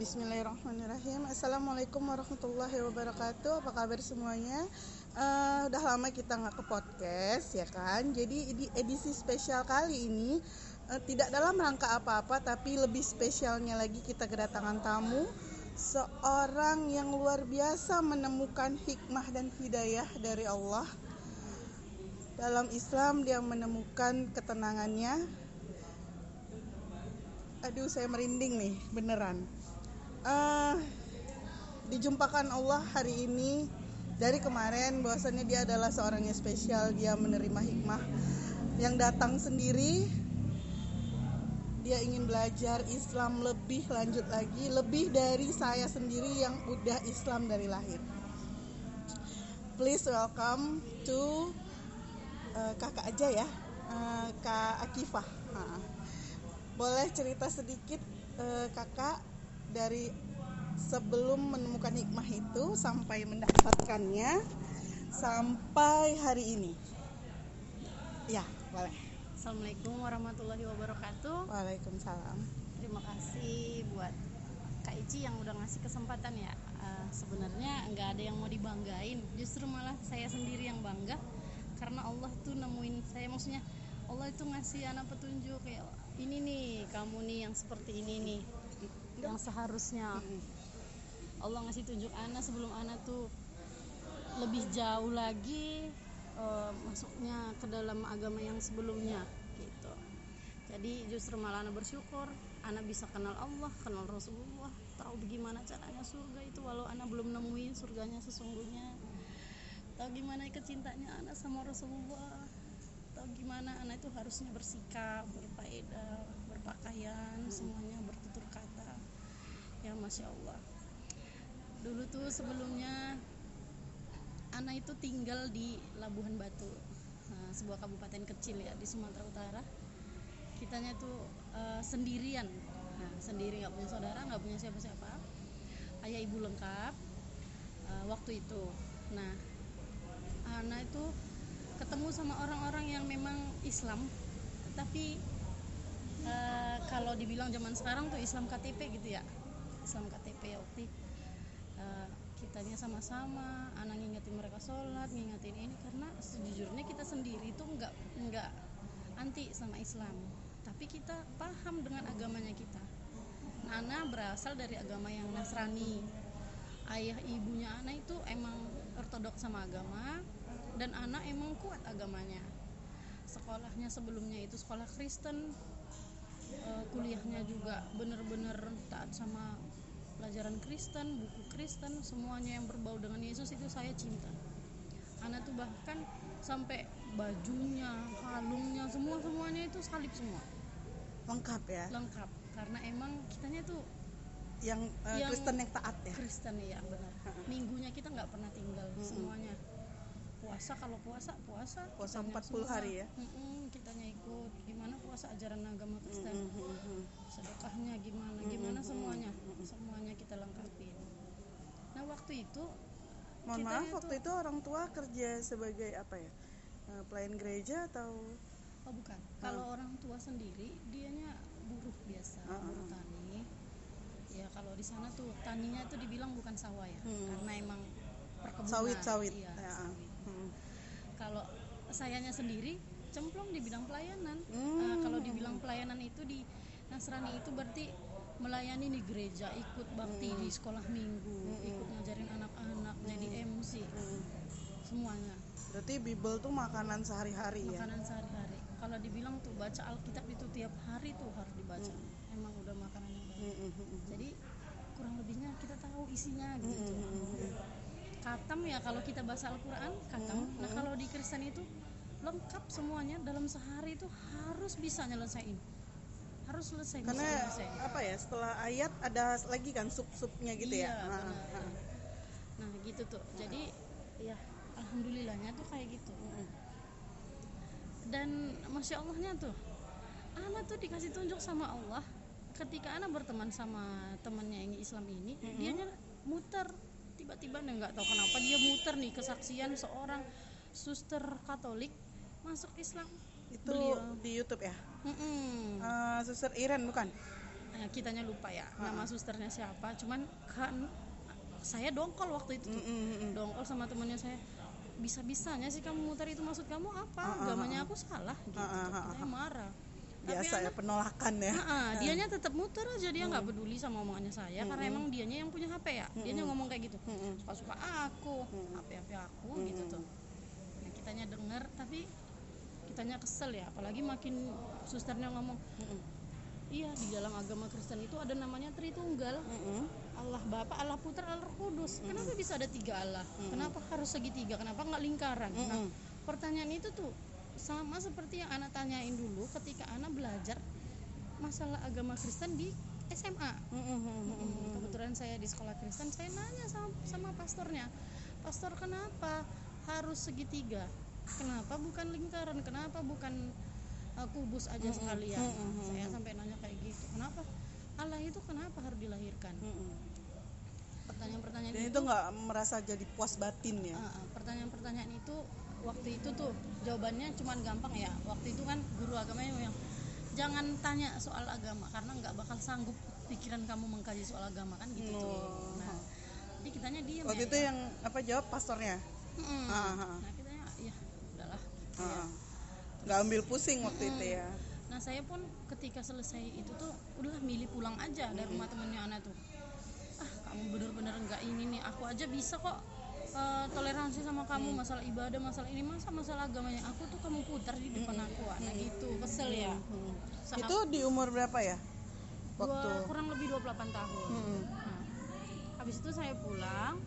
Bismillahirrahmanirrahim. Assalamualaikum warahmatullahi wabarakatuh. Apa kabar semuanya? Uh, Udah lama kita nggak ke podcast ya kan? Jadi di edisi spesial kali ini uh, Tidak dalam rangka apa-apa Tapi lebih spesialnya lagi kita kedatangan tamu. Seorang yang luar biasa menemukan hikmah dan hidayah dari Allah. Dalam Islam dia menemukan ketenangannya. Aduh saya merinding nih beneran uh, dijumpakan Allah hari ini. Dari kemarin bahwasannya dia adalah seorang yang spesial dia menerima hikmah yang datang sendiri. Dia ingin belajar Islam lebih lanjut lagi lebih dari saya sendiri yang udah Islam dari lahir. Please welcome to uh, kakak aja ya uh, kak Akifah. Uh, boleh cerita sedikit uh, kakak dari sebelum menemukan hikmah itu sampai mendapatkannya sampai hari ini. Ya, boleh. Assalamualaikum warahmatullahi wabarakatuh. Waalaikumsalam. Terima kasih buat Kak Ici yang udah ngasih kesempatan ya. Uh, sebenarnya nggak ada yang mau dibanggain, justru malah saya sendiri yang bangga karena Allah tuh nemuin saya maksudnya Allah itu ngasih anak petunjuk kayak ini nih kamu nih yang seperti ini nih yang seharusnya. Allah ngasih tunjuk anak sebelum anak tuh lebih jauh lagi uh, masuknya ke dalam agama yang sebelumnya gitu. Jadi justru malah anak bersyukur anak bisa kenal Allah kenal Rasulullah tahu bagaimana caranya surga itu walau anak belum nemuin surganya sesungguhnya. Tahu gimana kecintanya anak sama Rasulullah. Tahu gimana anak itu harusnya bersikap berfaedah berpakaian semuanya ya masya Allah. Dulu tuh sebelumnya anak itu tinggal di Labuhan Batu nah, sebuah kabupaten kecil ya di Sumatera Utara. Kitanya tuh uh, sendirian. Nah, sendiri nggak punya saudara nggak punya siapa-siapa. Ayah ibu lengkap uh, waktu itu. Nah anak itu ketemu sama orang-orang yang memang Islam tapi uh, kalau dibilang zaman sekarang tuh Islam KTP gitu ya Islam KTP waktu uh, kitanya sama-sama anak ngingetin mereka sholat ngingetin ini karena sejujurnya kita sendiri itu nggak nggak anti sama Islam. Tapi kita paham dengan agamanya kita. Nana berasal dari agama yang Nasrani. Ayah ibunya anak itu emang ortodoks sama agama dan anak emang kuat agamanya. Sekolahnya sebelumnya itu sekolah Kristen. Uh, kuliahnya juga bener-bener taat sama pelajaran Kristen, buku Kristen, semuanya yang berbau dengan Yesus itu saya cinta. Anak tuh bahkan sampai bajunya, kalungnya, semua semuanya itu salib semua. Lengkap ya. Lengkap karena emang kitanya tuh yang, uh, yang Kristen yang taat ya. Kristen ya benar. Minggunya kita nggak pernah tinggal hmm. semuanya. Puasa kalau puasa puasa. Puasa 40 semua. hari ya. Hmm, kitanya ikut gimana puasa ajaran agama Kristen. Hmm, sedekahnya gimana gimana semuanya semuanya kita lengkapin nah waktu itu mohon maaf waktu itu orang tua kerja sebagai apa ya pelayan gereja atau oh bukan kalau orang tua sendiri dianya buruh biasa uh -huh. buruh tani ya kalau di sana tuh taninya itu dibilang bukan sawah ya hmm. karena emang perkebunan sawit sawit, iya, ya. sawit. Hmm. kalau sayanya sendiri cemplung di bidang pelayanan hmm. uh, kalau dibilang pelayanan itu di Nasrani itu berarti melayani di gereja, ikut bakti hmm. di sekolah minggu, hmm. ikut ngajarin anak-anak, hmm. jadi MC, hmm. semuanya. Berarti Bible tuh makanan sehari-hari ya? Makanan sehari-hari. Kalau dibilang tuh baca Alkitab itu tiap hari tuh harus dibaca. Hmm. Emang udah makanan yang baik. Hmm. Jadi kurang lebihnya kita tahu isinya gitu. Hmm. Katam ya kalau kita baca Al-Quran, katam. Hmm. Nah kalau di Kristen itu lengkap semuanya dalam sehari itu harus bisa nyelesain harus selesai karena selesai. apa ya setelah ayat ada lagi kan sub subnya gitu iya, ya nah, nah. nah gitu tuh jadi ya alhamdulillahnya tuh kayak gitu dan masya allahnya tuh anak tuh dikasih tunjuk sama Allah ketika anak berteman sama temannya yang Islam ini mm -hmm. dia muter tiba-tiba nggak tahu kenapa dia muter nih kesaksian seorang suster Katolik masuk Islam itu Beliau. di YouTube ya mm -mm. Uh, suster Iren bukan? Eh, kitanya lupa ya nama susternya siapa. Cuman kan saya dongkol waktu itu tuh. Mm, mm, mm. dongkol sama temannya saya. Bisa bisanya sih kamu muter itu maksud kamu apa? Ah, ah, agamanya aku salah gitu tuh. ah, Kitanya marah. Tapi biasa ya penolakan ya. Ah, dianya tetap muter aja dia nggak peduli sama omongannya saya karena emang dianya yang punya HP ya. Dianya ngomong kayak gitu. Mm-mm. suka suka aku HP HP aku gitu tuh nah, kitanya denger tapi kitanya kesel ya apalagi makin susternya ngomong iya di dalam agama Kristen itu ada namanya Tritunggal. Allah Bapa Allah Putra Allah Roh Kudus kenapa bisa ada tiga Allah? Kenapa harus segitiga? Kenapa nggak lingkaran? Nah pertanyaan itu tuh sama seperti yang anak tanyain dulu ketika anak belajar masalah agama Kristen di SMA kebetulan saya di sekolah Kristen saya nanya sama, sama pastornya pastor kenapa harus segitiga kenapa bukan lingkaran? Kenapa bukan uh, kubus aja sekalian? Mm, saya sampai nanya kayak gitu. Kenapa? Allah itu kenapa harus dilahirkan? Mm-mm. pertanyaan-pertanyaan dan itu nggak merasa jadi puas batin ya? Uh, uh, pertanyaan-pertanyaan itu waktu itu tuh jawabannya cuman gampang ya. Waktu itu kan guru agamanya bilang jangan tanya soal agama karena nggak bakal sanggup pikiran kamu mengkaji soal agama kan gitu tuh. Oh. nah jadi kitanya diam waktu ya, itu ya. yang apa jawab pastornya. Ah, ah, ah. nah nggak ambil pusing waktu itu ya. Nah saya pun ketika selesai itu tuh udah milih pulang aja dari rumah temennya anak tuh. Ah kamu bener-bener nggak ini nih aku aja bisa kok eh, toleransi sama kamu masalah ibadah masalah ini masa masalah agamanya? Aku tuh kamu putar di depan aku anak gitu. Kesel ya? Saat itu di umur berapa ya? Waktu? kurang lebih 28 tahun. Mm-mm. Nah, habis itu saya pulang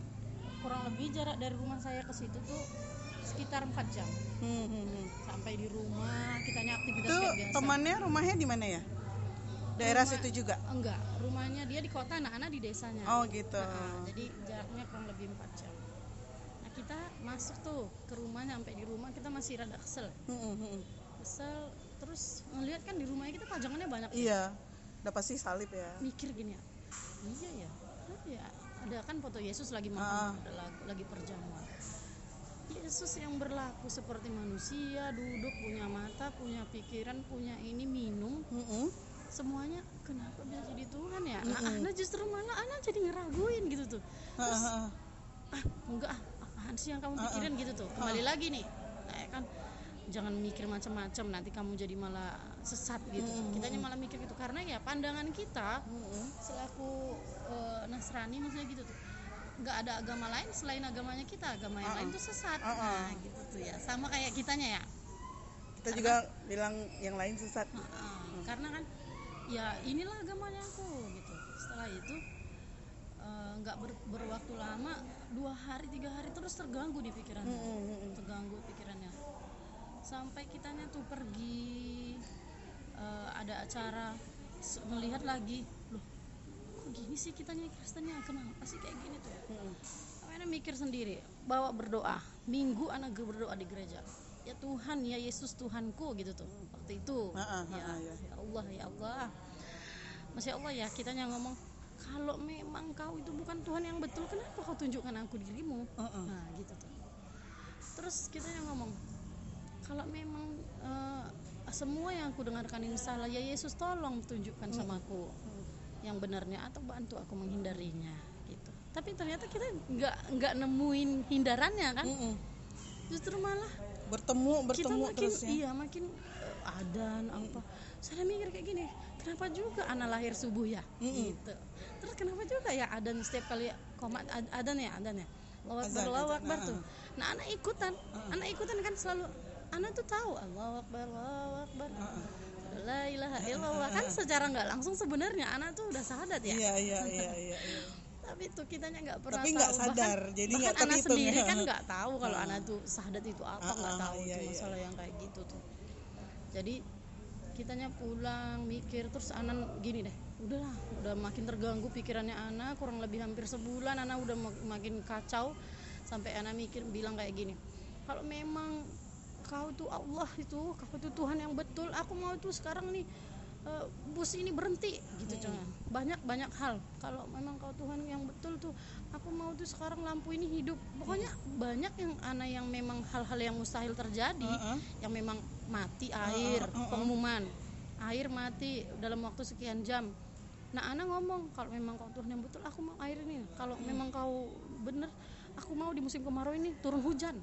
kurang lebih jarak dari rumah saya ke situ tuh sekitar 4 jam. Hmm, hmm, hmm. sampai di rumah kitanya aktivitas itu kayak biasa. temannya rumahnya di mana ya? Daerah Rumah- situ juga? Enggak rumahnya dia di kota anak-anak di desanya. Oh gitu. Nah, jadi jaraknya kurang lebih 4 jam. Nah kita masuk tuh ke rumahnya sampai di rumah kita masih rada kesel. Hmm, hmm, hmm. kesel terus ngelihat kan di rumahnya kita pajangannya banyak iya udah pasti salib ya. Mikir gini ya iya ya Kenapa ya ada kan foto Yesus lagi Ah. makan ada lagi, lagi perjamuan Yesus yang berlaku seperti manusia duduk punya mata punya pikiran punya ini minum. Mm-mm. semuanya kenapa bisa jadi Tuhan ya? Nah, anak justru malah anak jadi ngeraguin gitu tuh. Ha. ah enggak ah apaan sih yang kamu pikirin? gitu tuh. Kembali lagi nih nah, kan jangan mikir macam-macam nanti kamu jadi malah sesat gitu. Kitanya malah mikir gitu. Karena ya pandangan kita selaku eh, Nasrani maksudnya gitu tuh nggak ada agama lain selain agamanya kita agama yang lain tuh sesat. Nah gitu tuh ya. Sama kayak kitanya ya. Kita juga bilang yang lain sesat. Heeh, karena kan ya inilah agamanya aku gitu. Setelah itu eh, nggak ber- berwaktu lama dua hari tiga hari terus terganggu di pikirannya terganggu pikirannya. Sampai kitanya tuh pergi eh, ada acara melihat lagi gini sih kitanya Kristennya kenapa sih kayak gini tuh? Akhirnya mikir sendiri bawa berdoa. Minggu anak ger- berdoa di gereja. Ya Tuhan ya Yesus Tuhanku gitu tuh. Waktu itu. Ah, ah, ya, ah, ya. ya Allah ya Allah. Masya Allah ya kitanya ngomong kalau memang kau itu bukan Tuhan yang betul kenapa kau tunjukkan aku dirimu? Heeh. nah gitu tuh. Terus kita yang ngomong kalau memang eh, semua yang aku dengarkan ini salah ya Yesus tolong tunjukkan sama aku yang benarnya atau bantu aku menghindarinya gitu. Tapi ternyata kita nggak nggak nemuin hindarannya kan? Mm-mm. justru malah bertemu kita bertemu makin terus ya. iya makin eh, adan apa. Saya mikir kayak gini kenapa juga anak lahir subuh ya? Gitu. Terus kenapa juga ya adan setiap kali komat ad- adan ya adan ya? Azan, Allahu azan, Akbar ah, tuh nah anak ikutan. Anak ikutan kan selalu anak tuh tahu Allahu Akbar Allahu Akbar La ilaha illallah kan secara nggak langsung sebenarnya anak tuh udah sahadat ya iya iya iya iya iya. tapi tuh kitanya nggak pernah Tapi tahu nggak sadar, bahkan, jadi bahkan nggak anak terhitung sendiri ya. kan nggak tahu kalau anak tuh sahadat itu apa nggak ah, tahu iya, itu iya. masalah yang kayak gitu tuh jadi kitanya pulang mikir terus anak gini deh udahlah udah makin terganggu pikirannya anak kurang lebih hampir sebulan anak udah mak- makin kacau sampai anak mikir bilang kayak gini kalau memang kau tuh Allah itu kau tuh Tuhan yang betul. Aku mau tuh sekarang nih eh, bus ini berhenti gitu jangan banyak banyak hal. Kalau memang kau Tuhan yang betul tuh aku mau tuh sekarang lampu ini hidup. Pokoknya banyak yang anak yang memang hal-hal yang mustahil terjadi Heeh. yang memang mati air pengumuman. Air mati dalam waktu sekian jam. Nah anak ngomong kalau memang kau Tuhan yang betul aku mau air ini. Kalau memang kau bener aku mau di musim kemarau ini turun hujan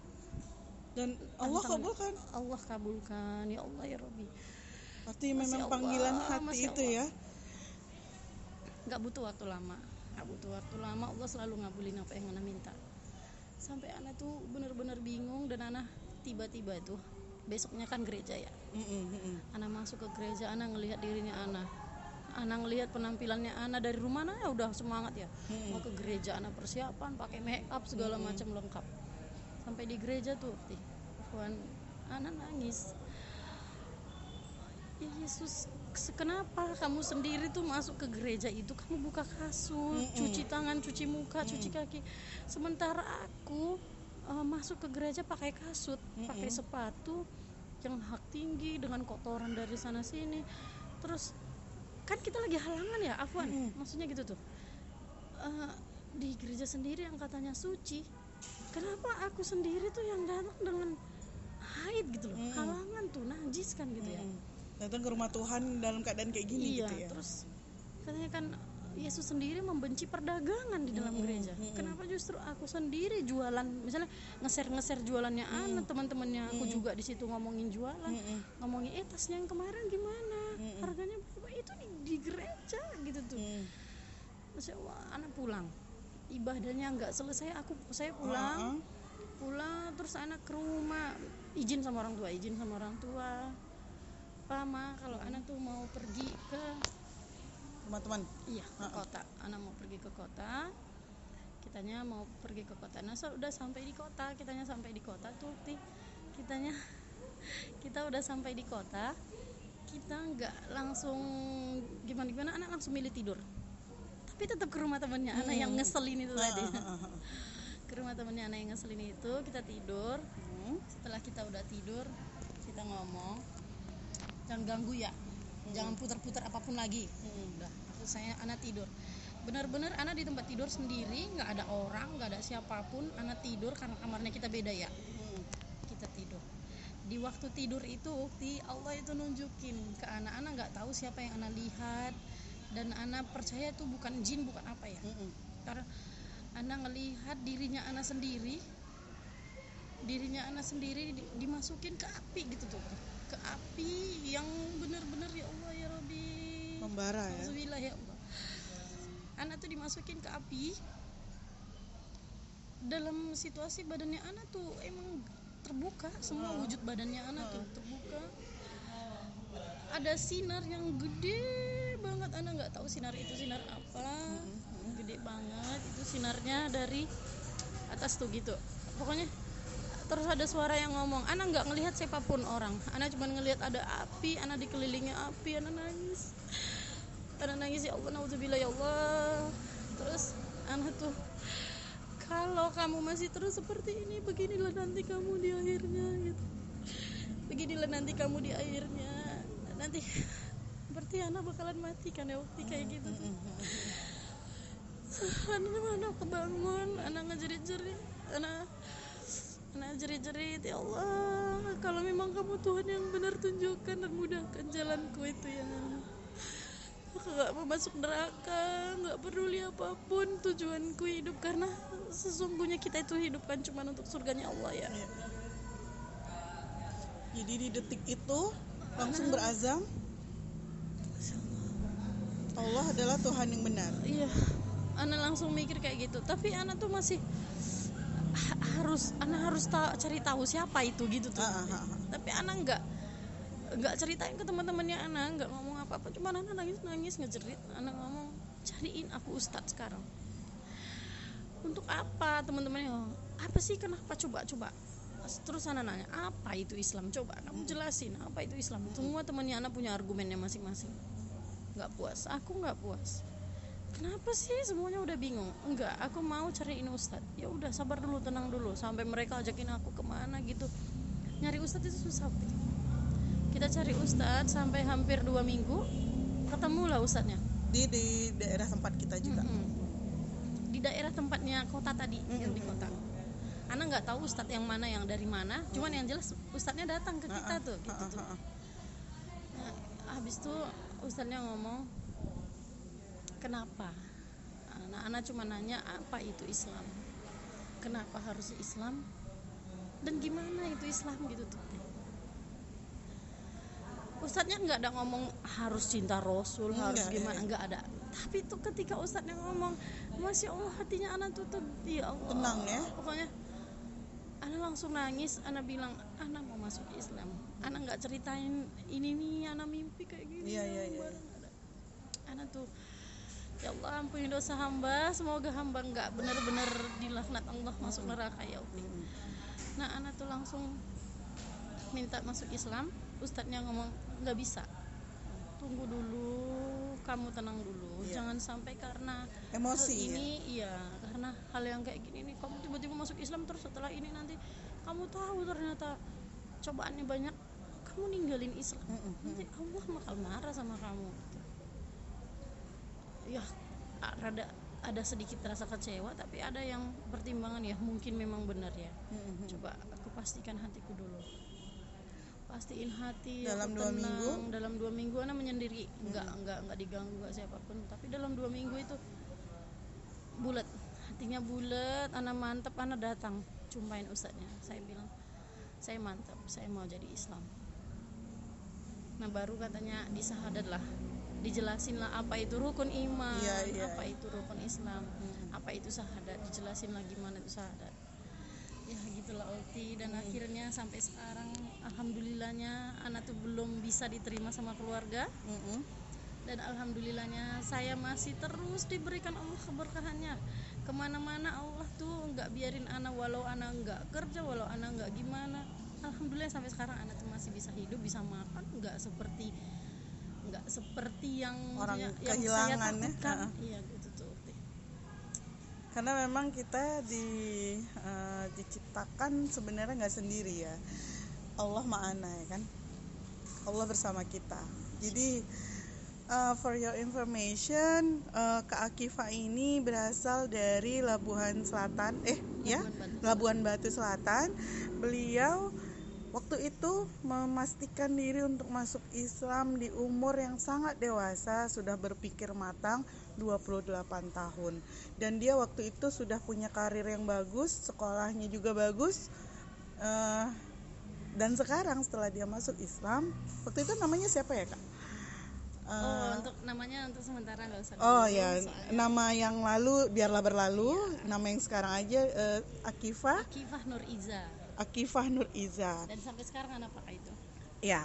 dan Allah Tantang- kabulkan. Allah kabulkan ya Allah ya Robi Masya memang Allah, panggilan hati Masya itu ya. Nggak butuh waktu lama. Nggak butuh waktu lama Allah selalu ngabulin apa yang Ana minta. Sampai Ana tuh bener-bener bingung dan Ana tiba-tiba itu besoknya kan gereja ya. Ana masuk ke gereja Ana ngelihat dirinya Ana. Ana ngelihat penampilannya Ana dari rumah Ana ya udah semangat ya. Mau ke gereja Ana persiapan pakai make up segala macam lengkap sampai di gereja tuh ti Tuhan Ana nangis. Ya Yesus kenapa kamu sendiri tuh masuk ke gereja itu? Kamu buka kasur Mm-mm. cuci tangan cuci muka cuci kaki. Sementara aku eh, masuk ke gereja pakai kasut pakai sepatu yang hak tinggi dengan kotoran dari sana sini. Terus kan kita lagi halangan ya Afwan? Maksudnya gitu tuh. Eh, di gereja sendiri yang katanya suci kenapa aku sendiri tuh yang datang dengan haid gitu loh? Halangan tuh najis kan gitu ya? Mm. datang ke rumah Tuhan dalam keadaan kayak gini iya gitu ya? terus katanya kan Yesus sendiri membenci perdagangan di dalam gereja. kenapa justru aku sendiri jualan? Misalnya ngeser-ngeser jualannya anak teman-temannya aku juga di situ ngomongin jualan ngomongin eh tasnya yang kemarin gimana? Harganya berapa? Itu di, di gereja gitu tuh. Mm. Masya Allah anak pulang ibadahnya nggak selesai aku saya pulang. Pulang terus anak ke rumah. Izin sama orang tua izin sama orang tua. Pama kalau anak tuh mau pergi ke teman-teman? Iya ke kota. Anak mau pergi ke kota. Kitanya mau pergi ke kota. Nah so, udah sampai di kota kitanya sampai di kota tuh Ti. kitanya kita udah sampai di kota kita nggak langsung gimana gimana anak langsung milih tidur tapi tetap ke rumah temannya anak yang ngeselin itu tadi. ke rumah temannya anak yang ngeselin itu kita tidur. Setelah kita udah tidur kita ngomong. Jangan ganggu ya jangan putar-putar apa pun lagi. Udah aku saya anak tidur. Benar-benar anak di tempat tidur sendiri nggak ada orang nggak ada siapa pun anak tidur karena kamarnya kita beda ya. Kita tidur. Di waktu tidur itu ukti Allah itu nunjukin ke anak-anak nggak tahu siapa yang anak lihat dan anak percaya itu bukan jin bukan apa ya? Karena anak ngelihat dirinya anak sendiri dirinya anak sendiri di- dimasukin ke api gitu tuh. Ke api yang benar-benar ya Allah ya Rabbi. Membara ya? Alhamdulillah ya Allah. Anak tuh dimasukin ke api. Dalam situasi badannya anak tuh emang terbuka semua wujud badannya anak tuh terbuka. Ada sinar yang gede banget anak nggak tahu sinar itu sinar apa. Gede banget. Itu sinarnya dari atas tuh gitu. Pokoknya terus ada suara yang ngomong anak nggak ngelihat siapa pun orang. Anak cuma ngelihat ada api anak dikelilingi api anak nangis. Anak nangis ya Allah naudzubillah ya Allah. Terus anak tuh kalau kamu masih terus seperti ini beginilah nanti kamu di akhirnya gitu. Beginilah nanti kamu di akhirnya. Nanti berarti anak bakalan mati kan ya waktu kayak gitu tuh. anak anak kebangun anak ngejerit-jerit anak anak jerit-jerit ya Allah. Kalau memang kamu Tuhan yang benar tunjukkan dan mudahkan jalanku itu ya aku gak mau masuk neraka nggak peduli apa pun tujuanku hidup karena sesungguhnya kita itu hidup kan cuma untuk surganya Allah ya. Iya. jadi di detik itu langsung berazam Allah adalah Tuhan yang benar. Iya. Ana langsung mikir kayak gitu. Tapi Ana tuh masih ha- harus Ana harus ta- cari tahu siapa itu gitu tuh. Ah, ah, ah. tapi Ana nggak nggak ceritain ke teman-temannya Ana nggak ngomong apa-apa. Cuma Ana nangis nangis ngejerit. Ana ngomong cariin aku Ustadz sekarang. Untuk apa? Teman-temannya apa sih? Kenapa? Coba coba. Terus Ana nanya apa itu Islam? Coba kamu jelasin apa itu Islam? Semua temannya Ana punya argumennya masing-masing nggak puas. Aku nggak puas. Kenapa sih semuanya udah bingung? Enggak aku mau cariin ustadz. Ya udah sabar dulu tenang dulu. Sampai mereka ajakin aku ke mana gitu. Nyari ustadz itu susah. Kita cari ustadz sampai hampir dua minggu ketemulah ustadznya. Di di daerah tempat kita juga. Mm-mm. di daerah tempatnya kota tadi yang di kota. Ana nggak tahu ustadz yang mana yang dari mana. Cuman yang jelas ustadznya datang ke kita tuh gitu tuh. Ah, ah. Nah, habis itu ustadznya ngomong kenapa? Anak-anak cuma nanya apa itu Islam? Kenapa harus Islam? Dan gimana itu Islam gitu tuh? Ustadznya nggak ada ngomong harus cinta Rasul harus Enggak, gimana iya. nggak ada. Tapi itu ketika Ustadznya ngomong masya Allah hatinya anak tuh tuh ya Allah. Tenang ya. pokoknya anak langsung nangis anak bilang anak mau masuk Islam. Anak nggak ceritain ini nih anak mimpi kayak Iya, iya, iya. anak tuh ya Allah ampuni dosa hamba. Semoga hamba nggak benar-benar dilaknat Allah masuk neraka ya Allah. Nah anak tuh langsung minta masuk Islam. Ustadznya ngomong nggak bisa. Tunggu dulu kamu tenang dulu. Iya. jangan sampai karena Emosi, hal ini iya karena hal yang kayak gini nih. Kamu tiba-tiba masuk Islam terus setelah ini nanti kamu tahu ternyata cobaannya banyak kamu ninggalin Islam. Nanti Allah bakal marah sama kamu. Ya rada ada sedikit rasa kecewa tapi ada yang pertimbangan ya mungkin memang benar ya. Coba aku pastikan hatiku dulu. Pastiin hati Dalam dua tenang. minggu? Dalam dua minggu. Anak menyendiri. Nggak nggak nggak diganggu nggak siapa pun. Tapi dalam dua minggu itu bulat hatinya bulat anak mantep anak datang. Jumpain ustadznya. Saya bilang saya mantap saya mau jadi Islam nah baru katanya disahadat lah. Dijelasin lah apa itu rukun iman Iya, iya. apa itu rukun Islam apa itu sahadat dijelasin lah gimana itu sahadat ya gitulah Ulti dan akhirnya sampai sekarang alhamdulillahnya anak tuh belum bisa diterima sama keluarga. Mm-mm. dan alhamdulillahnya saya masih terus diberikan Allah keberkahannya. Ke mana-mana Allah tuh nggak biarin anak walau anak nggak kerja walau anak nggak gimana alhamdulillah sampai sekarang anak tuh masih bisa hidup bisa makan nggak seperti nggak seperti yang Orang yang saya kehilangan ya. takutkan. Ha-ha. iya gitu tuh karena memang kita di eh, diciptakan sebenarnya nggak sendiri ya. Allah ma'ana ya kan? Allah bersama kita. Jadi eh, for your information eh, Kak Akifa ini berasal dari Labuhan Selatan. Eh ya? Labuhan Labuhan Batu Batu. Selatan. Beliau waktu itu memastikan diri untuk masuk Islam di umur yang sangat dewasa sudah berpikir matang 28 tahun. Dan dia waktu itu sudah punya karir yang bagus sekolahnya juga bagus Eh, dan sekarang setelah dia masuk Islam waktu itu namanya siapa ya kak? Eh, oh untuk namanya untuk sementara nggak usah Oh ya, soalnya. Nama yang lalu biarlah berlalu. Nama yang sekarang aja eh, Akifah, Akifah Nur Iza Akifah Nur Iza. dan sampai sekarang anak pakai itu Ya,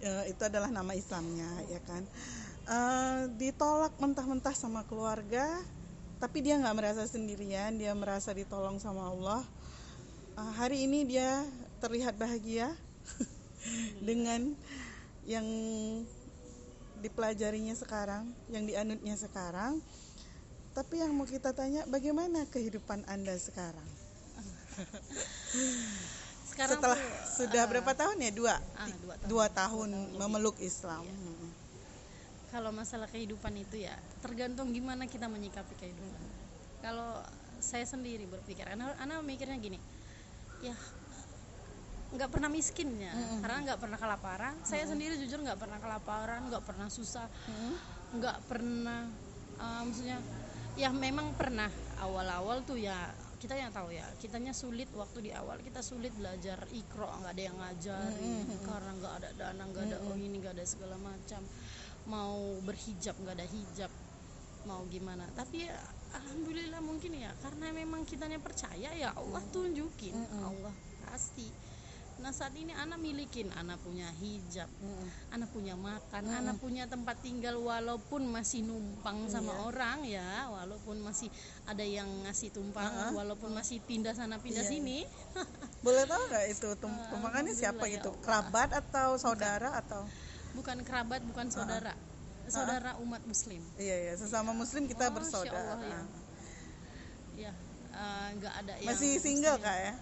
eh, itu adalah nama Islamnya, ya kan. Eh, ditolak mentah-mentah sama keluarga, tapi dia nggak merasa sendirian, dia merasa ditolong sama Allah. Eh, hari ini dia terlihat bahagia dengan yang dipelajarinya sekarang, yang dianutnya sekarang. Tapi yang mau kita tanya, bagaimana kehidupan anda sekarang? sekarang Setelah tuh, sudah eh, berapa tahun ya? Dua. ah, dua tahun. dua tahun lebih. memeluk Islam. Iya. Mm. kalau masalah kehidupan itu ya tergantung gimana kita menyikapi kehidupan kalau saya sendiri berpikir anak anak mikirnya gini ya nggak pernah miskin ya karena nggak pernah kelaparan saya sendiri jujur nggak pernah kelaparan nggak pernah susah nggak pernah eh, maksudnya ya memang pernah awal-awal tuh ya kita yang tahu ya kitanya sulit waktu di awal. Kita sulit belajar ikro nggak ada yang ngajarin karena nggak ada dana nggak ada oh ini nggak ada segala macam. Mau berhijab nggak ada hijab mau gimana. Tapi ya alhamdulillah mungkin ya karena memang kitanya percaya ya Allah tunjukin. Allah pasti nah saat ini anak milikin. Anak punya hijab anak punya makan anak punya tempat tinggal walaupun masih numpang sama orang ya walaupun masih ada yang ngasih tumpangan walaupun masih pindah sana pindah Iya, sini. Boleh tahu nggak itu tum- tumpangannya siapa ya? Allah. Kerabat atau saudara atau? bukan kerabat bukan saudara. Saudara umat muslim. Iya ya, sesama Muslim kita Masya bersaudara. Allah, ya. ya eh, nggak ada yang Masih single kak ya?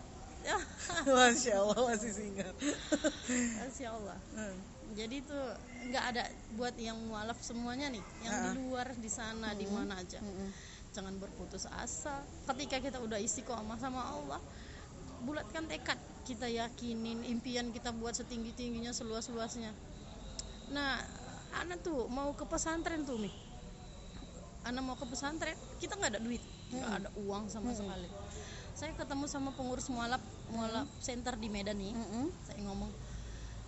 Ya Masya Allah masih single. Masya Allah. Hmm. jadi tuh nggak ada buat yang mualaf semuanya nih. Yang di luar di sana di mana aja. Jangan berputus asa. Ketika kita udah istiqomah sama Allah bulatkan tekad. Kita yakinin impian kita buat setinggi tingginya seluas luasnya nah anak tuh mau ke pesantren tuh nih. Anak mau ke pesantren kita nggak ada duit. Nggak ada uang sama sekali. Saya ketemu sama pengurus mualaf mualaf center di Medan nih Mm-mm. saya ngomong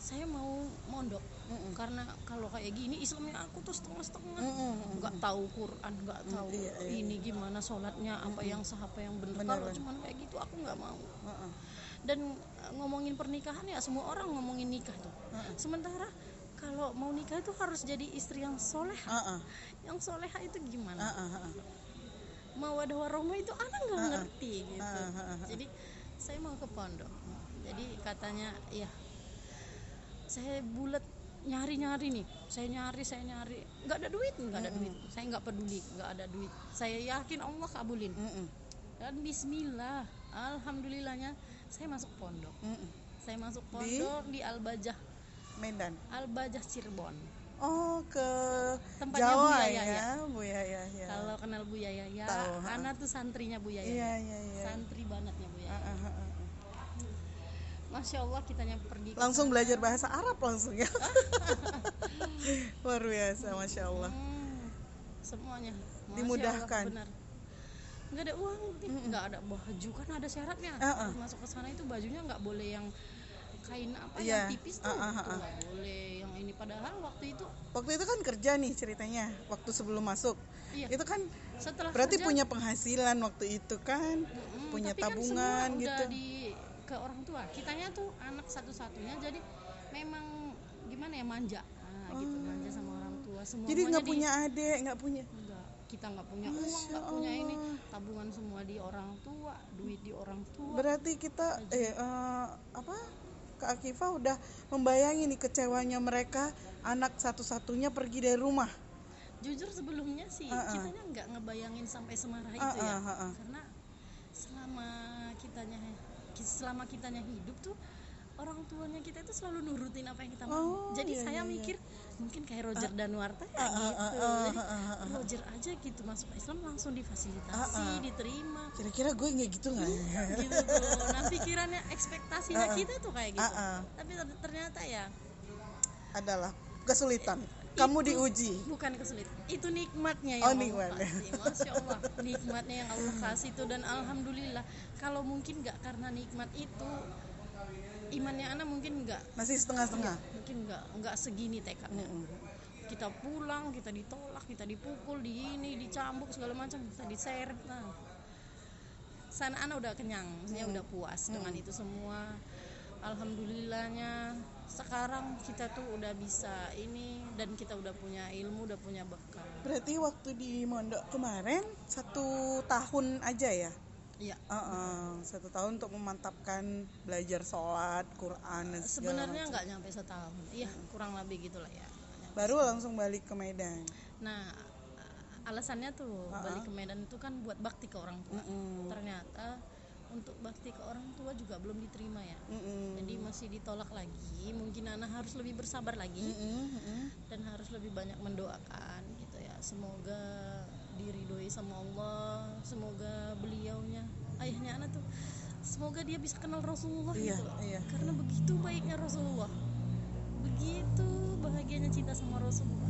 saya mau mondok Mm-mm. karena kalau kayak gini Islamnya aku tuh setengah-setengah nggak tahu Quran nggak tahu iya, iya. ini gimana sholatnya apa yang sah apa yang benar kalau cuman kayak gitu aku nggak mau Mm-mm. dan uh, ngomongin pernikahan ya semua orang ngomongin nikah tuh Mm-mm. sementara kalau mau nikah itu harus jadi istri yang soleha Uh-uh. yang soleha itu gimana Uh-uh. Uh-uh. mau ada warohma itu anak nggak Uh-uh. ngerti gitu Uh-uh, uh-uh. jadi saya mau ke pondok. Jadi katanya ya saya bulat nyari nyari nih. Saya nyari saya nyari. Nggak ada duit nggak ada duit. Saya nggak peduli nggak ada duit. Saya yakin Allah kabulin. Mm-mm. dan Bismillah alhamdulillahnya saya masuk pondok. Mm-mm. saya masuk Di? pondok di, Al-Bajah. Medan? Al-Bajah Cirebon. Oh ke Tempatnya Jawa Bu ya, Yaya, Bu Yaya ya. Kalau kenal Bu Yaya ya Tahu, ha. Ana tuh santrinya Bu Yaya. Iya iya iya. Santri bangetnya Bu. Masya Allah kitanya pergi. Ke langsung belajar bahasa Arab langsung ya. Luar biasa masya Allah. Hmm, semuanya. Masya Dimudahkan. Allah, benar. Nggak ada uang nggak ada baju kan ada syaratnya. Uh-uh. masuk ke sana itu bajunya nggak boleh yang kain apa Iya. yang tipis tuh. Uh-uh, Tuh uh-uh. nggak boleh yang ini. Padahal waktu itu waktu itu kan kerja nih ceritanya waktu sebelum masuk. Iya. Itu kan setelah berarti kerja, punya penghasilan waktu itu kan? Mm, punya tapi kan tabungan semua gitu. udah di ke orang tua. Kitanya tuh anak satu-satunya jadi memang gimana ya manja. Nah, gitu manja sama orang tua. Semua Oh. jadi nggak punya adik nggak punya? Enggak, kita nggak punya uang, Masya nggak punya ini, tabungan semua di orang tua, duit di orang tua. berarti kita eh eh, apa Kak Akifah udah membayangi nih kecewanya mereka anak satu-satunya pergi dari rumah Jujur sebelumnya sih Uh-uh. kitanya nggak ngebayangin sampai semarah itu Uh-uh, ya, uh-uh. karena selama kitanya selama kitanya hidup tuh orang tuanya kita itu selalu nurutin apa yang kita mau. Oh, Jadi iya, saya iya, iya. Mungkin kayak Roger Danuarta ya uh, gitu. uh, uh, uh, uh, uh. Roger aja gitu masuk Islam langsung difasilitasi, Uh-uh. diterima. kira-kira gue nggak gitu nggak ya? gitu tuh. Nah pikirannya ekspektasinya Uh-uh. kita tuh kayak gitu. Uh-uh. Tapi ter- ternyata ya adalah kesulitan kamu Itu diuji bukan kesulitan. Itu nikmatnya Oh, yang nikmat. Allah kasih. Masya Allah nikmatnya yang Allah kasih itu dan alhamdulillah kalau mungkin nggak karena nikmat itu imannya anak mungkin nggak masih setengah-setengah mungkin nggak nggak segini tekadnya. Mm-mm. Kita pulang kita ditolak kita dipukul di ini dicambuk segala macam kita diseret. Nah sana anak udah kenyang, maksudnya udah puas dengan itu semua. Alhamdulillahnya sekarang kita tuh udah bisa ini dan kita udah punya ilmu, udah punya bekal. berarti waktu di mondok kemarin satu tahun aja ya Iya. Uh-uh, satu tahun untuk memantapkan belajar sholat, Quran dan Sebenarnya nggak nyampe setahun. Iya, kurang lebih gitulah ya. Baru langsung balik ke Medan. Nah, alasannya tuh Uh-uh. balik ke Medan itu kan buat bakti ke orang tua. Mm-mm. Ternyata untuk bakti ke orang tua juga belum diterima ya. Jadi masih ditolak lagi. Mungkin anak harus lebih bersabar lagi dan harus lebih banyak mendoakan gitu ya. Semoga diridhoi sama Allah, semoga beliaunya ayahnya anak tuh semoga dia bisa kenal Rasulullah Iya, gitu iya. Karena begitu baiknya Rasulullah. Begitu bahagianya cinta sama Rasulullah.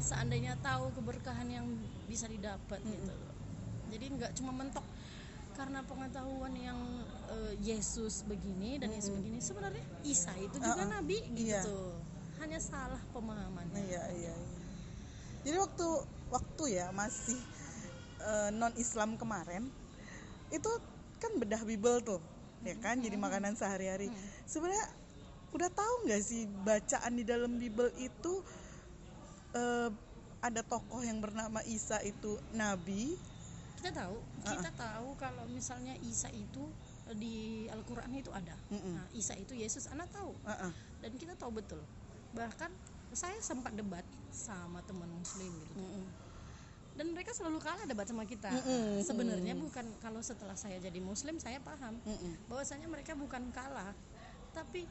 Seandainya tahu keberkahan yang bisa didapat gitu loh. Jadi nggak cuma mentok karena pengetahuan yang eh, Yesus begini dan Yesus begini sebenarnya Isa itu juga Uh-uh. nabi Iya. gitu. Hanya salah pemahamannya. Iya, iya, iya. Jadi waktu waktu ya masih non Islam kemarin itu kan bedah Bible tuh, ya kan? Jadi makanan sehari-hari. Sebenarnya udah tahu nggak sih bacaan di dalam Bible itu eh, ada tokoh yang bernama Isa itu nabi. kita tahu kita tahu kalau misalnya Isa itu eh, di Al-Qur'an itu ada Mm-mm. nah Isa itu Yesus anak tahu Uh-uh. dan kita tahu betul bahkan saya sempat debat sama teman muslim gitu Mm-mm. dan mereka selalu kalah debat sama kita Mm-mm, sebenarnya bukan kalau setelah saya jadi muslim saya paham Mm-mm. bahwasanya mereka bukan kalah tapi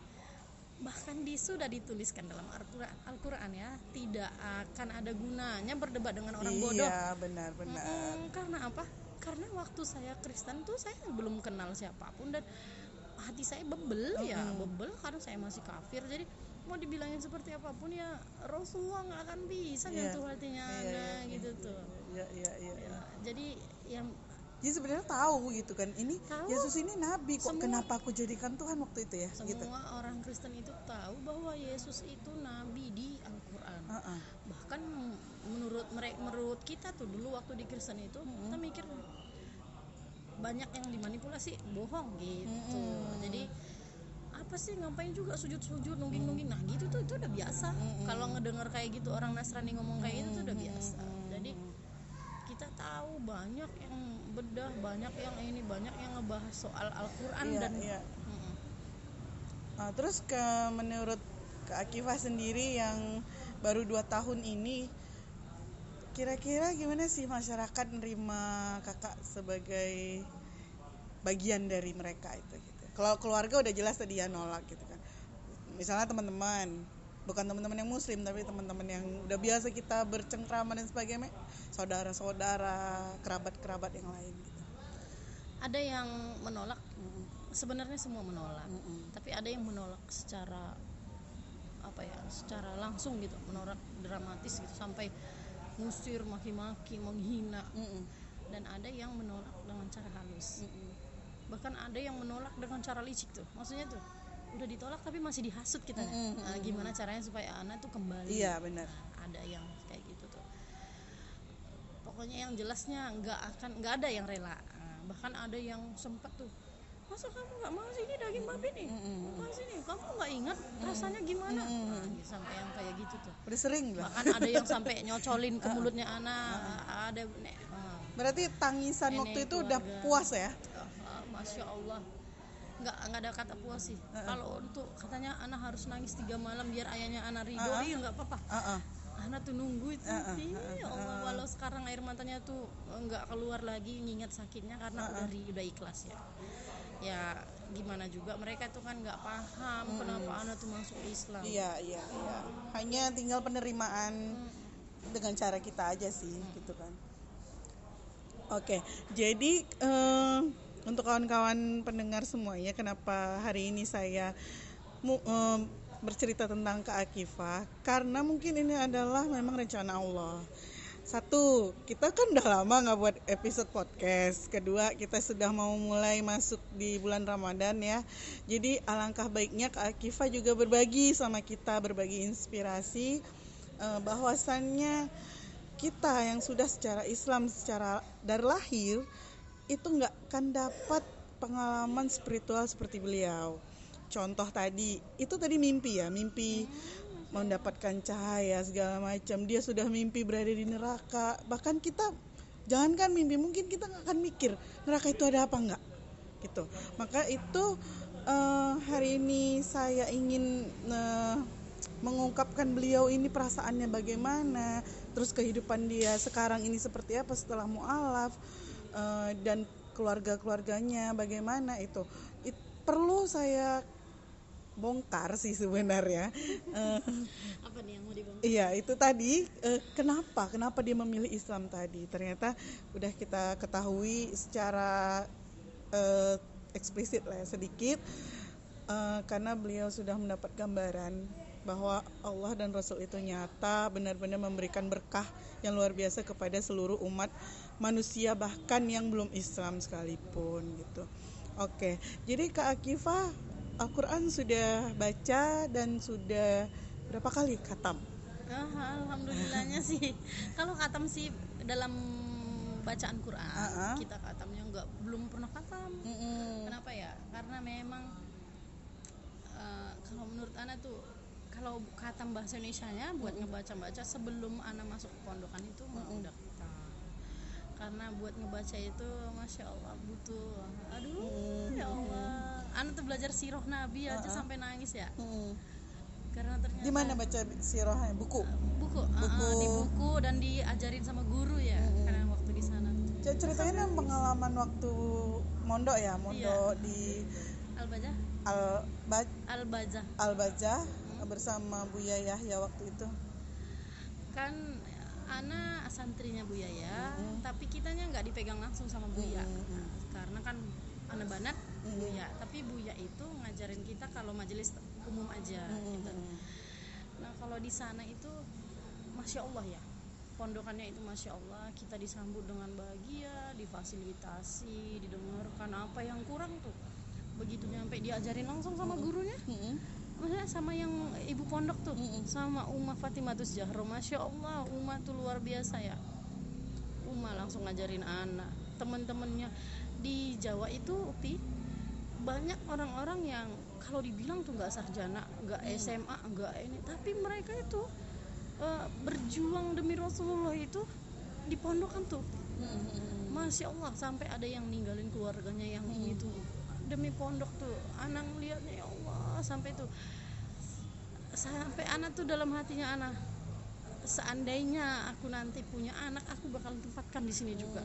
bahkan di sudah dituliskan dalam Al-Qur'an Al-Qur'an ya tidak akan ada gunanya berdebat dengan orang bodoh Iya, benar-benar. Mm-mm, karena apa? Karena waktu saya Kristen tuh saya belum kenal siapa pun dan hati saya bebel ya, bebel karena saya masih kafir. Jadi mau dibilangin seperti apa pun ya Rasulullah nggak akan bisa Iya. nyentuh hatinya Iya, Anda iya, iya. gitu iya iya iya Ya, jadi yang jadi sebenarnya tahu gitu kan ini Tahu. Yesus ini nabi kok Semua- kenapa aku jadikan Tuhan waktu itu ya semua gitu orang Kristen itu tahu bahwa Yesus itu nabi di Al-Qur'an. Heeh. Bahkan menurut mereka menurut kita tuh dulu waktu di Kristen itu kita mikir banyak yang dimanipulasi bohong gitu. Mm-mm. Jadi apa sih ngapain juga sujud-sujud nungging-nungging nah gitu tuh itu udah biasa kalau ngedengar kayak gitu orang Nasrani ngomong kayak gitu tuh udah biasa jadi kita tahu banyak yang bedah banyak yang ini banyak yang ngebahas soal Al-Quran Iya, dan iya. Mm-mm. Nah, terus ke menurut Kak Akifah sendiri yang baru dua tahun ini kira-kira gimana sih masyarakat nerima kakak sebagai bagian dari mereka itu. Kalau keluarga udah jelas tadi ya nolak gitu kan. Misalnya teman-teman, bukan teman-teman yang muslim tapi teman-teman yang udah biasa kita bercengkrama dan sebagainya, saudara-saudara, kerabat-kerabat yang lain gitu. ada yang menolak sebenarnya semua menolak Mm-mm. tapi ada yang menolak secara apa ya secara langsung gitu menolak dramatis gitu sampai ngusir maki-maki menghina Mm-mm. dan ada yang menolak dengan cara halus Mm-mm. Bahkan ada yang menolak dengan cara licik tuh. Maksudnya tuh udah ditolak tapi masih dihasut kita Mm-mm, nah, gimana caranya supaya anak tuh kembali? Iya benar. ada yang kayak gitu tuh. Pokoknya yang jelasnya nggak akan nggak ada yang rela. Nah, bahkan ada yang sempat tuh masa kamu nggak mau sih ini daging babi nih? Mm-mm. mau sini kamu nggak ingat rasanya gimana? Nah, sampai yang kayak gitu tuh. Udah sering lah. bahkan ada yang sampai nyocolin ke mulutnya anak. Ada nek ah, Berarti tangisan Ini waktu itu udah puas ya? Masya allah. Nggak nggak ada kata puas sih. Kalau untuk katanya anak harus nangis tiga malam biar ayahnya anak ridho. Uh-uh. iya nggak apa-apa. Heeh. anak tuh nunggu itu. Uh-uh, Ih, ya Allah walau sekarang air matanya tuh nggak keluar lagi nginget sakitnya karena udah ri- udah ikhlas ya. Ya gimana juga mereka tuh kan nggak paham kenapa anak tuh masuk Islam. Iya, iya, iya. Hanya tinggal penerimaan dengan cara kita aja sih, gitu kan. Oke, jadi eh, untuk kawan-kawan pendengar semuanya, kenapa hari ini saya eh, bercerita tentang Kak Akifah? Karena mungkin ini adalah memang rencana Allah. Satu, kita kan udah lama nggak buat episode podcast. Kedua, kita sudah mau mulai masuk di bulan Ramadan ya. Jadi alangkah baiknya Kak Akifah juga berbagi sama kita, berbagi inspirasi eh, bahwasannya kita yang sudah secara Islam secara dari lahir itu nggak akan dapat pengalaman spiritual seperti beliau. Contoh tadi, itu tadi mimpi ya, mimpi mendapatkan cahaya segala macam. Dia sudah mimpi berada di neraka. Bahkan kita jangankan mimpi, mungkin kita nggak akan mikir neraka itu ada apa nggak, gitu. Maka itu eh, hari ini saya ingin eh, mengungkapkan beliau ini perasaannya bagaimana, terus kehidupan dia sekarang ini seperti apa setelah mualaf eh, dan keluarga-keluarganya bagaimana itu. It- perlu saya bongkar sih sebenarnya. Eh, apa nih yang mau dibahas Iya itu tadi eh, kenapa kenapa dia memilih Islam tadi ternyata udah kita ketahui secara eh, eksplisit lah ya, sedikit eh, karena beliau sudah mendapat gambaran bahwa Allah dan Rasul itu nyata benar-benar memberikan berkah yang luar biasa kepada seluruh umat manusia bahkan yang belum Islam sekalipun gitu. Oke jadi Kak Akifah Al-Quran sudah baca dan sudah berapa kali khatam? Ah, alhamdulillahnya sih kalau katam sih dalam bacaan Quran Ah, ah. kita katamnya nggak belum pernah katam Mm-mm. kenapa ya karena memang eh, kalau menurut Ana tuh kalau katam bahasa Indonesia-nya buat ngebaca-baca sebelum Ana masuk ke pondokan itu mah udah katam karena buat ngebaca itu masya Allah butuh. Aduh ya Allah. Ana tuh belajar sirah Nabi aja sampai nangis ya? Mm. karena ternyata Di mana baca sirahnya? Buku. buku, ah, ah, di buku dan diajarin sama guru ya karena waktu di sana. C- Ceritanya kan pengalaman waktu mondok ya, mondok di al bajah Al Ba- al bajah Al Bajah bersama Buya Yahya waktu itu. kan Ana santrinya Buya ya tapi kitanya nggak dipegang langsung sama Buya Nah, karena kan Ana banat Buya tapi Buya itu ngajarin kita kalau majelis umum aja gitu. nah kalau di sana itu masya Allah ya. Pondokannya itu masya Allah. Kita disambut dengan bahagia difasilitasi didengarkan apa yang kurang tuh. Begitu nyampe diajarin langsung sama gurunya Mm-mm. Maksudnya sama yang ibu pondok tuh? Mm-mm. sama Uma Fatimatus Jahro. Masya Allah Uma tuh luar biasa ya. Uma langsung ngajarin anak. Teman-temannya di Jawa itu Upi banyak orang-orang yang kalau dibilang tuh nggak sarjana nggak SMA nggak ini. Tapi mereka itu eh, berjuang demi Rasulullah itu di pondokan tuh. Mm-mm. Masya Allah sampai ada yang ninggalin keluarganya yang ini tuh demi pondok tuh anak lihatnya ya Allah sampai tuh sampai anak tuh dalam hatinya anak seandainya aku nanti punya anak aku bakal tempatkan di sini juga.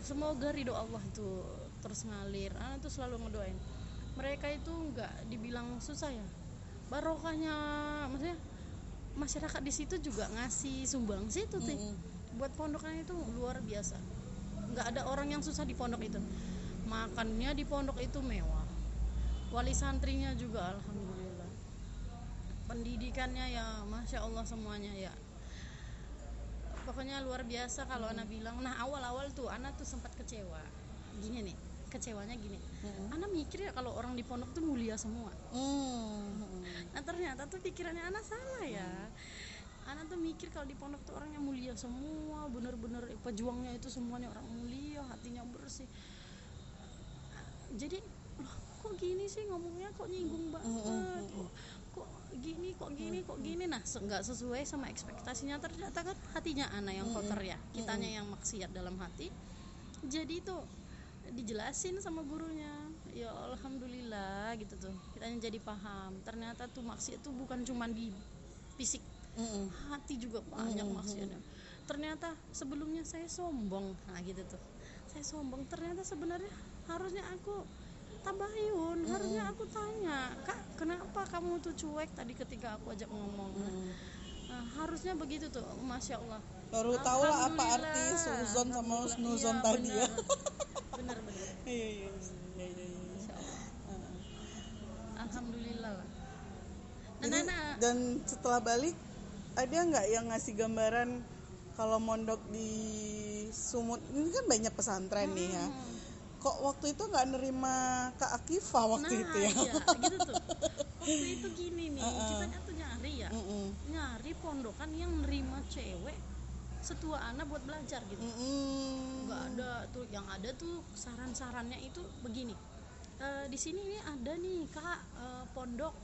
Semoga ridho Allah itu terus ngalir. Anak tuh selalu ngedoain. Mereka itu nggak dibilang susah ya. Barokahnya maksudnya masyarakat di situ juga ngasih sumbang sih. Tuh Tih. Mm-mm. buat pondokan itu luar biasa. Nggak ada orang yang susah di pondok itu. Makannya di pondok itu mewah wali santrinya juga alhamdulillah pendidikannya ya masya Allah semuanya ya pokoknya luar biasa kalau anak bilang nah awal-awal tuh anak tuh sempat kecewa gini nih kecewanya gini Mm-mm. anak mikir ya kalau orang di pondok tuh mulia semua Mm. Nah ternyata tuh pikirannya anak salah ya. Anak tuh mikir kalau di pondok tuh orangnya mulia semua, bener-bener pejuangnya itu semuanya orang mulia, hatinya bersih. Jadi kok gini sih ngomongnya? Kok nyinggung banget, kok, kok gini, kok gini, kok gini. Nah nggak sesuai sama ekspektasinya. Ternyata kan hatinya anak yang kotor ya, kitanya yang maksiat dalam hati. Jadi tuh dijelasin sama gurunya. Ya alhamdulillah gitu tuh. Kita jadi paham. Ternyata tuh maksiat tuh bukan cuma di fisik hati juga banyak maksiatnya. Ternyata sebelumnya saya sombong. Nah gitu tuh. Saya sombong. Ternyata sebenarnya harusnya aku tabayun harusnya aku tanya kak kenapa kamu tuh cuek tadi ketika aku ajak ngomong? Nah, harusnya begitu tuh masya allah. Baru tahu lah apa arti suzon sama snuzon Iya, tadi ya. benar. Benar iya iya iya iya iya. Allah. Heeh. alhamdulillah lah. Nah, Jadi, nah, nah. dan setelah balik ada nggak yang ngasih gambaran kalau mondok di Sumut? Ini kan banyak pesantren nih ya. Hmm. Kok waktu itu nggak nerima Kak Akifah waktu nah, itu ya iya, gitu tuh. Waktu itu gini nih, kita tuh nyari ya, Mm-mm. nyari pondokan yang nerima cewek setua anak buat belajar gitu. Mm-mm. Nggak ada tuh, yang ada tuh saran-sarannya itu begini. Eh, di sini nih ada nih kak eh, pondok,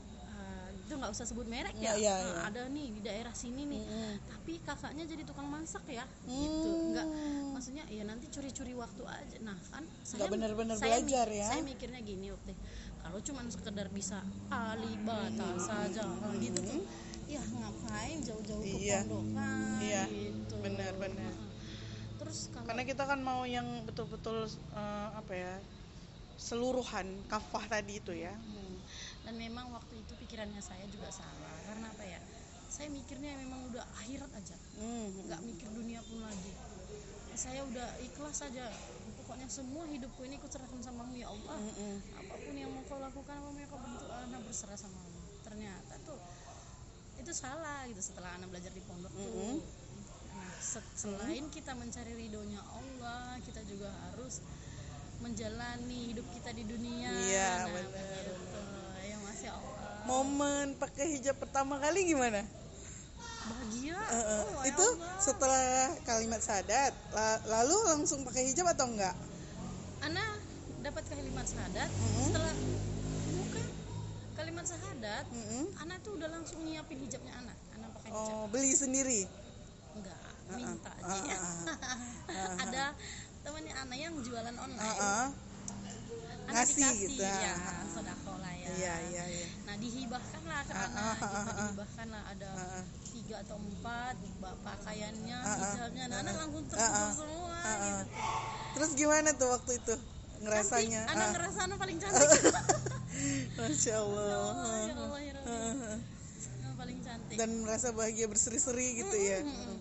itu nggak usah sebut merek ya. Iya, iya, Eh, iya. Ada nih di daerah sini nih. Mm-mm. Tapi kakaknya jadi tukang masak ya, gitu. Nggak, maksudnya ya nanti curi-curi waktu aja. Nah kan saya saya belajar ya. Saya mikirnya gini waktu kalau cuma sekedar bisa alibata saja gitu tuh ya ngapain jauh-jauh ke Iya. pondokan Iya, gitu benar-benar. terus kalau karena kita kan mau yang betul-betul eh, apa ya seluruhan kafah tadi itu ya Hmm. dan memang waktu itu pikirannya saya juga salah karena apa ya? Saya mikirnya memang udah akhirat aja. Hmm. nggak mikir dunia pun lagi. Saya udah ikhlas aja. Pokoknya semua hidupku ini kuserahkan samamu ya Allah Mm-mm. apa pun yang mau kau lakukan apa pun yang kau bentuk anak berserah sama Allah. Ternyata tuh itu salah gitu setelah anak belajar di pondok tuh. Nah, se- selain kita mencari ridhonya Allah kita juga harus menjalani hidup kita di dunia. Iya, nah, benar, begitu. Momen pakai hijab pertama kali gimana? Bahagia. Eh, eh, oh, itu Allah. setelah kalimat sadat la- lalu langsung pakai hijab atau enggak? Ana dapat kalimat syahadat Mm-mm. setelah bukan kalimat syahadat Mm-mm. Ana tuh udah langsung nyiapin hijabnya Ana. Ana pakai hijab. Oh beli sendiri? Enggak minta Ah, aja. Ah, ada temannya Ana yang jualan online. Ah. Ana ngasih dikasih gitu, ya iya iya iya. Nah dihibahkan lah ke Ah, Ana ah, gitu ah, ah. dihibahkan lah ada tiga atau empat pakaiannya hijabnya nah Ana langsung ah. semua gitu. Terus gimana tuh waktu itu? Ngerasanya? Cantik. Ana Ah, ngerasa Ana paling cantik. Masya allah. Allah, ya Allah, ya paling cantik. dan merasa bahagia berseri-seri gitu ya? Mm-mm.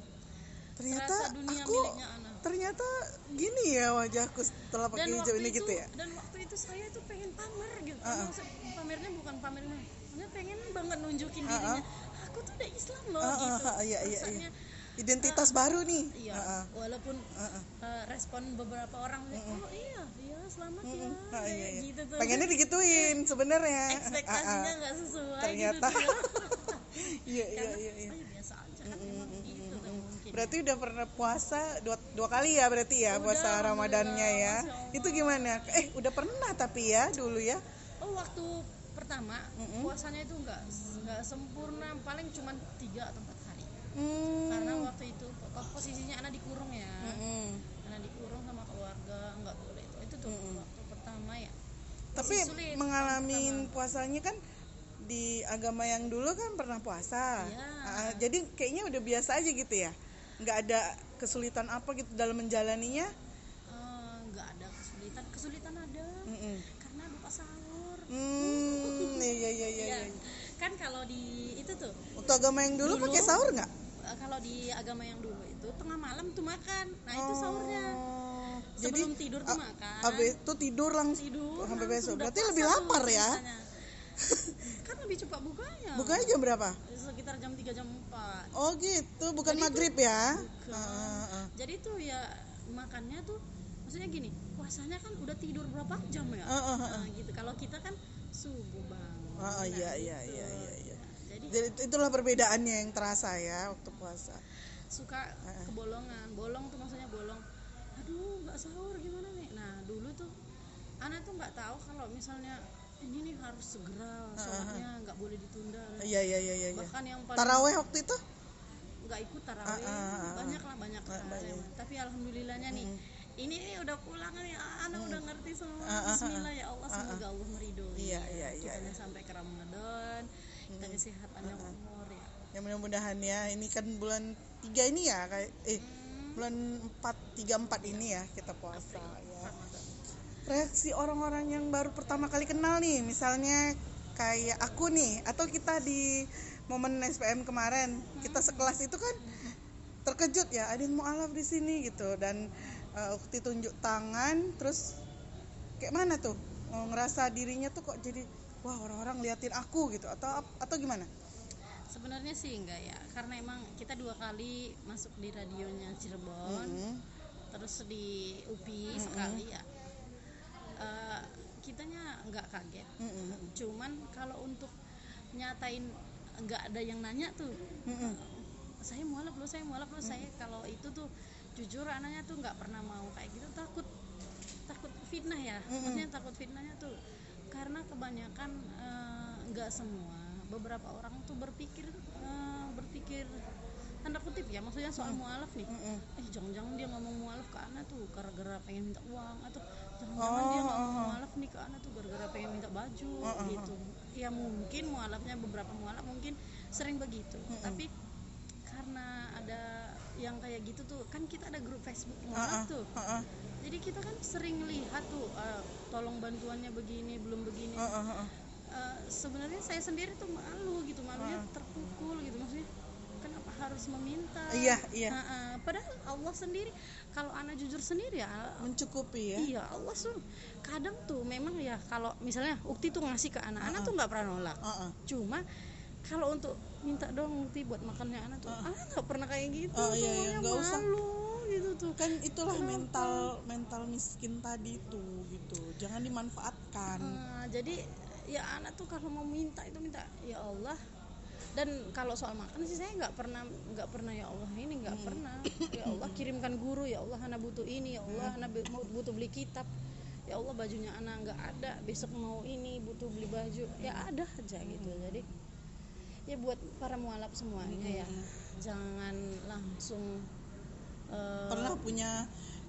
ternyata dunia aku ternyata gini ya wajahku setelah pakai hijab ini itu, gitu ya? dan waktu itu saya tuh pengen pamer gitu. Ah. Maksud, pamernya bukan pamer maksudnya pengen banget nunjukin dirinya. Aku tuh udah Islam loh Ah, ah, gitu. ah, iya, iya, Rasanya identitas baru nih iya Heeh. walaupun Heeh. eh, respon beberapa orang oh iya iya selamat ya Ah, kayak iya, iya. gitu tuh pengennya digituin sebenarnya ekspektasinya Ah, ah. nggak sesuai Ternyata. gitu iya iya iya, iya. "Ah, biasa aja kan gitu tuh mungkin berarti udah pernah puasa dua, dua kali ya berarti ya Udah, puasa ramadannya ya itu gimana eh udah pernah tapi ya dulu ya oh waktu pertama puasanya itu nggak nggak sempurna paling cuma tiga atau empat hari. Hmm. karena waktu itu po- posisinya anak dikurung ya. Mm-mm. anak dikurung sama keluarga nggak boleh itu. Itu tuh waktu pertama ya. Tapi sulit mengalami puasanya kan di agama yang dulu kan pernah puasa. Iya. Ah, jadi kayaknya udah biasa aja gitu ya? Nggak ada kesulitan apa gitu dalam menjalaninya? Eh, nggak ada kesulitan. Kesulitan ada Mm-mm. karena lupa sahur hmm iya iya iya iya ya kan kalau di itu tuh waktu agama yang dulu, Dulu. pakai sahur nggak eh, kalau di agama yang dulu itu tengah malam tuh makan nah itu sahurnya Oh, sebelum tidur tuh makan Habis itu tidur langsung tidur sampai langsung besok. Berarti lebih lapar ya. biasanya. kan lebih cepat bukanya Bukanya jam berapa? sekitar jam 3 jam 4 Oh gitu, bukan Jadi maghrib ya? Bukan. Ah, ah, ah. jadi tuh ya makannya tuh maksudnya gini puasanya kan udah tidur berapa jam ya Ah, ah, ah. Nah, gitu kalau kita kan subuh bangun Ah, Nah, iya iya gitu. iya iya. iya. jadi Jadi itu- itulah perbedaannya yang terasa ya waktu puasa. suka kebolongan bolong tuh maksudnya bolong aduh nggak sahur gimana nih nah dulu tuh anak tuh nggak tahu kalau misalnya ini nih harus segera sholatnya nggak boleh ditunda Iya iya iya iya. iya. bahkan yang paling Taraweh waktu itu? nggak ikut taraweh Ah, ah, ah, banyak lah banyak banyak. tapi alhamdulillahnya nih ini nih udah pulang nih. Anak udah ngerti semua. Ah, ah, ah, Bismillah ya Allah semoga Allah meridoi. Iya, iya, iya, kitanya sampai ke Ramadan. Kita kesehatan panjang umur ya. Ya mudah-mudahan ya. Ini kan bulan tiga ini ya kayak eh bulan empat tiga empat ini ya kita puasa ya. Ramadan reaksi orang-orang yang baru pertama kali kenal nih misalnya kayak aku nih atau kita di momen SPM kemarin kita sekelas itu kan terkejut ya ada yang mau alaf di sini? gitu. Dan uh, Ukti tunjuk tangan terus kayak mana tuh Oh, ngerasa dirinya tuh kok jadi wah orang-orang liatin aku gitu atau atau gimana sebenarnya sih enggak ya karena emang kita dua kali masuk di radionya Cirebon Hmm. terus di UPI sekali ya Eh, kitanya nggak kaget Mm-mm. cuman kalau untuk nyatain nggak ada yang nanya tuh Mm-mm. saya mualaf loh saya mualaf loh saya kalau itu tuh jujur anaknya tuh nggak pernah mau kayak gitu. Takut takut fitnah ya. Maksudnya takut fitnahnya tuh karena kebanyakan eh, nggak semua beberapa orang tuh berpikir eh, berpikir tanda kutip ya. Maksudnya soal mualaf nih. Mm-mm. eh jangan-jangan dia ngomong mualaf ke anak tuh gara-gara pengen minta uang atau jangan-jangan dia ngomong mualaf nih ke anak tuh gara-gara pengen minta baju gitu. Ya mungkin mualafnya beberapa mualaf mungkin sering begitu. Tapi karena ada yang kayak gitu tuh kan kita ada grup Facebook mualaf tuh. Uh-uh. jadi kita kan sering lihat tuh eh, tolong bantuannya begini belum begini. Uh-uh. Eh, sebenarnya saya sendiri tuh malu gitu malunya terpukul gitu. Maksudnya kenapa harus meminta? Iya, iya. Nah, eh, padahal Allah sendiri kalau anak jujur sendiri ya mencukupi ya. iya Allah tuh kadang tuh memang ya kalau misalnya Ukti tuh ngasih ke anak-anak tuh nggak pernah nolak. Uh-uh. cuma kalau untuk minta dong Ukti buat makannya anak tuh. Anak nggak pernah kayak gitu Oh, tuh iya, iya, orangnya nggak usah. malu gitu tuh. Kan itulah mental mental miskin tadi tuh gitu. Jangan dimanfaatkan. Nah, jadi ya anak tuh kalau mau minta itu minta ya Allah. Dan kalau soal makan sih saya nggak pernah nggak pernah ya Allah ini nggak pernah. Ya Allah kirimkan guru ya Allah anak butuh ini ya Allah anak be- mau butuh beli kitab. Ya Allah bajunya anak nggak ada besok mau ini butuh beli baju. Ya ada aja gitu. Jadi ya buat para mualaf semuanya ya. Jangan langsung eh, pernah punya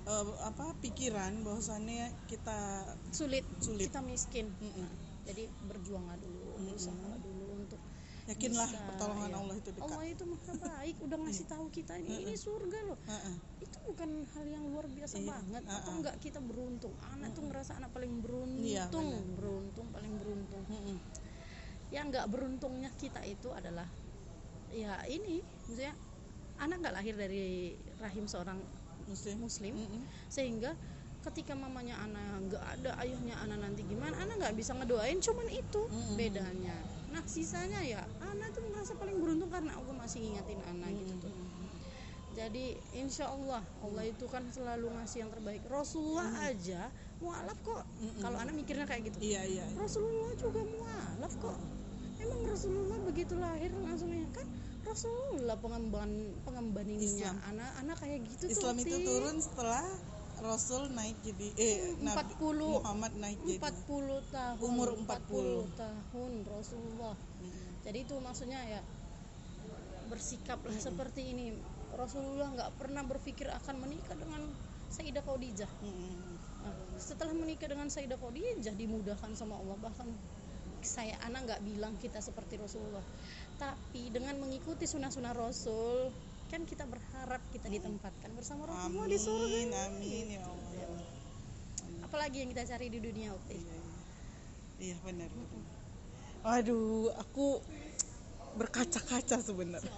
eh, apa pikiran bahwasannya kita sulit Sulit. kita miskin. Mm-mm. jadi berjuanglah dulu berusaha dulu untuk yakinlah bisa, pertolongan ya. Allah itu dekat. Allah itu maha baik udah ngasih tahu kita ini ini surga loh. Heeh. itu bukan hal yang luar biasa Iya, banget. Atau enggak kita beruntung? Anak tuh ngerasa anak paling beruntung. Iya, benar. beruntung paling beruntung. Yang nggak beruntungnya kita itu adalah ya ini maksudnya anak nggak lahir dari rahim seorang muslim. Muslim. Mm-mm. sehingga ketika mamanya anak nggak ada ayahnya anak nanti gimana anak nggak bisa ngedoain cuman itu Mm-mm. bedanya. Nah sisanya ya anak tuh merasa paling beruntung karena Allah masih ngingatin anak gitu tuh. Jadi insya Allah Allah itu kan selalu ngasih yang terbaik. Rasulullah aja mualaf kok. Kalau anak mikirnya kayak gitu. Iya iya. Rasulullah juga mualaf kok emang Rasulullah begitu lahir langsungnya kan Rasulullah pengemban pengemban ininya. Islam. anak-anak kayak gitu Islam tuh itu Ti. turun setelah Rasul naik jadi eh Nabi 40 Muhammad naik jadi. 40 tahun Umur 40. tahun Rasulullah. Jadi itu maksudnya ya bersikaplah seperti ini. Rasulullah nggak pernah berpikir akan menikah dengan Sayyidah Khadijah. Mm-mm. Nah, setelah menikah dengan Sayyidah Khadijah dimudahkan sama Allah. Bahkan saya anak nggak bilang kita seperti Rasulullah tapi dengan mengikuti sunnah-sunnah Rasul kan kita berharap kita ditempatkan bersama Rasulullah di surga Amin amin ya Allah apalagi yang kita cari di dunia Ukti Iya, iya. Iya benar. benar. Aduh, aku berkaca-kaca sebenarnya.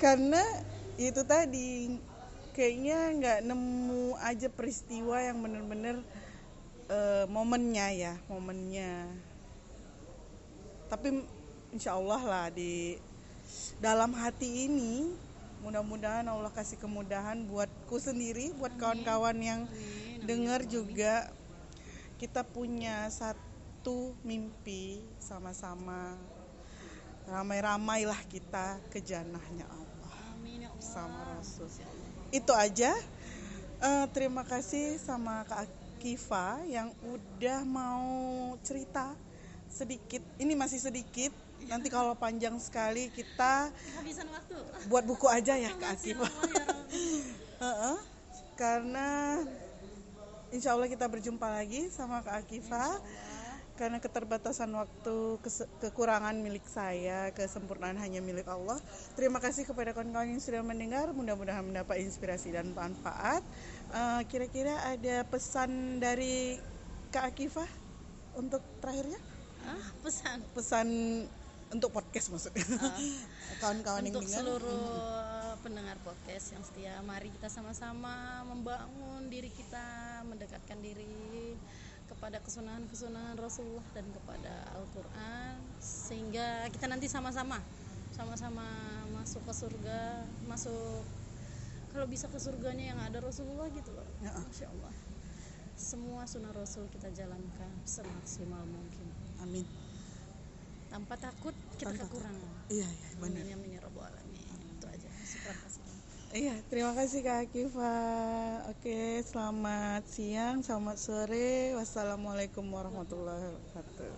Karena itu tadi kayaknya nggak nemu aja peristiwa yang bener-bener eh, momennya ya, momennya. Tapi insya Allah lah di dalam hati ini mudah-mudahan Allah kasih kemudahan buatku sendiri, buat kawan-kawan yang dengar juga. Kita punya satu mimpi sama-sama. Ramai-ramailah kita ke jannahnya Allah. Ya Allah. Sama Rasul. Itu aja. Eh, terima kasih sama Kak Kifa yang udah mau cerita sedikit. Ini masih sedikit. Nanti kalau panjang sekali kita kehabisan waktu. buat buku aja ya Kak Kifa Allah, ya karena insya Allah kita berjumpa lagi sama Kak Akifa karena keterbatasan waktu kekurangan milik saya kesempurnaan hanya milik Allah. Terima kasih kepada kawan-kawan yang sudah mendengar. Mudah-mudahan mendapat inspirasi dan manfaat. Eh, kira-kira ada pesan dari Kak Akifah untuk terakhirnya? Ah pesan. Pesan untuk podcast maksudnya. Kawan-kawan yang untuk dengar. seluruh pendengar podcast yang setia mari kita sama-sama membangun diri kita mendekatkan diri kepada kesunahan-kesunahan Rasulullah dan kepada Al-Quran sehingga kita nanti sama-sama sama-sama masuk ke surga masuk kalau bisa ke surganya yang ada Rasulullah gitu loh. Ya. Masya Allah. Semua sunnah Rasul kita jalankan semaksimal mungkin. Amin. Tanpa takut kita Tanpa kekurangan. Iya iya benar. Amin amin ya rabbal alamin. Itu aja. Syukur kasih. Iya, terima kasih Kak Akifa. Oke, selamat siang, selamat sore. Wassalamualaikum warahmatullahi wabarakatuh.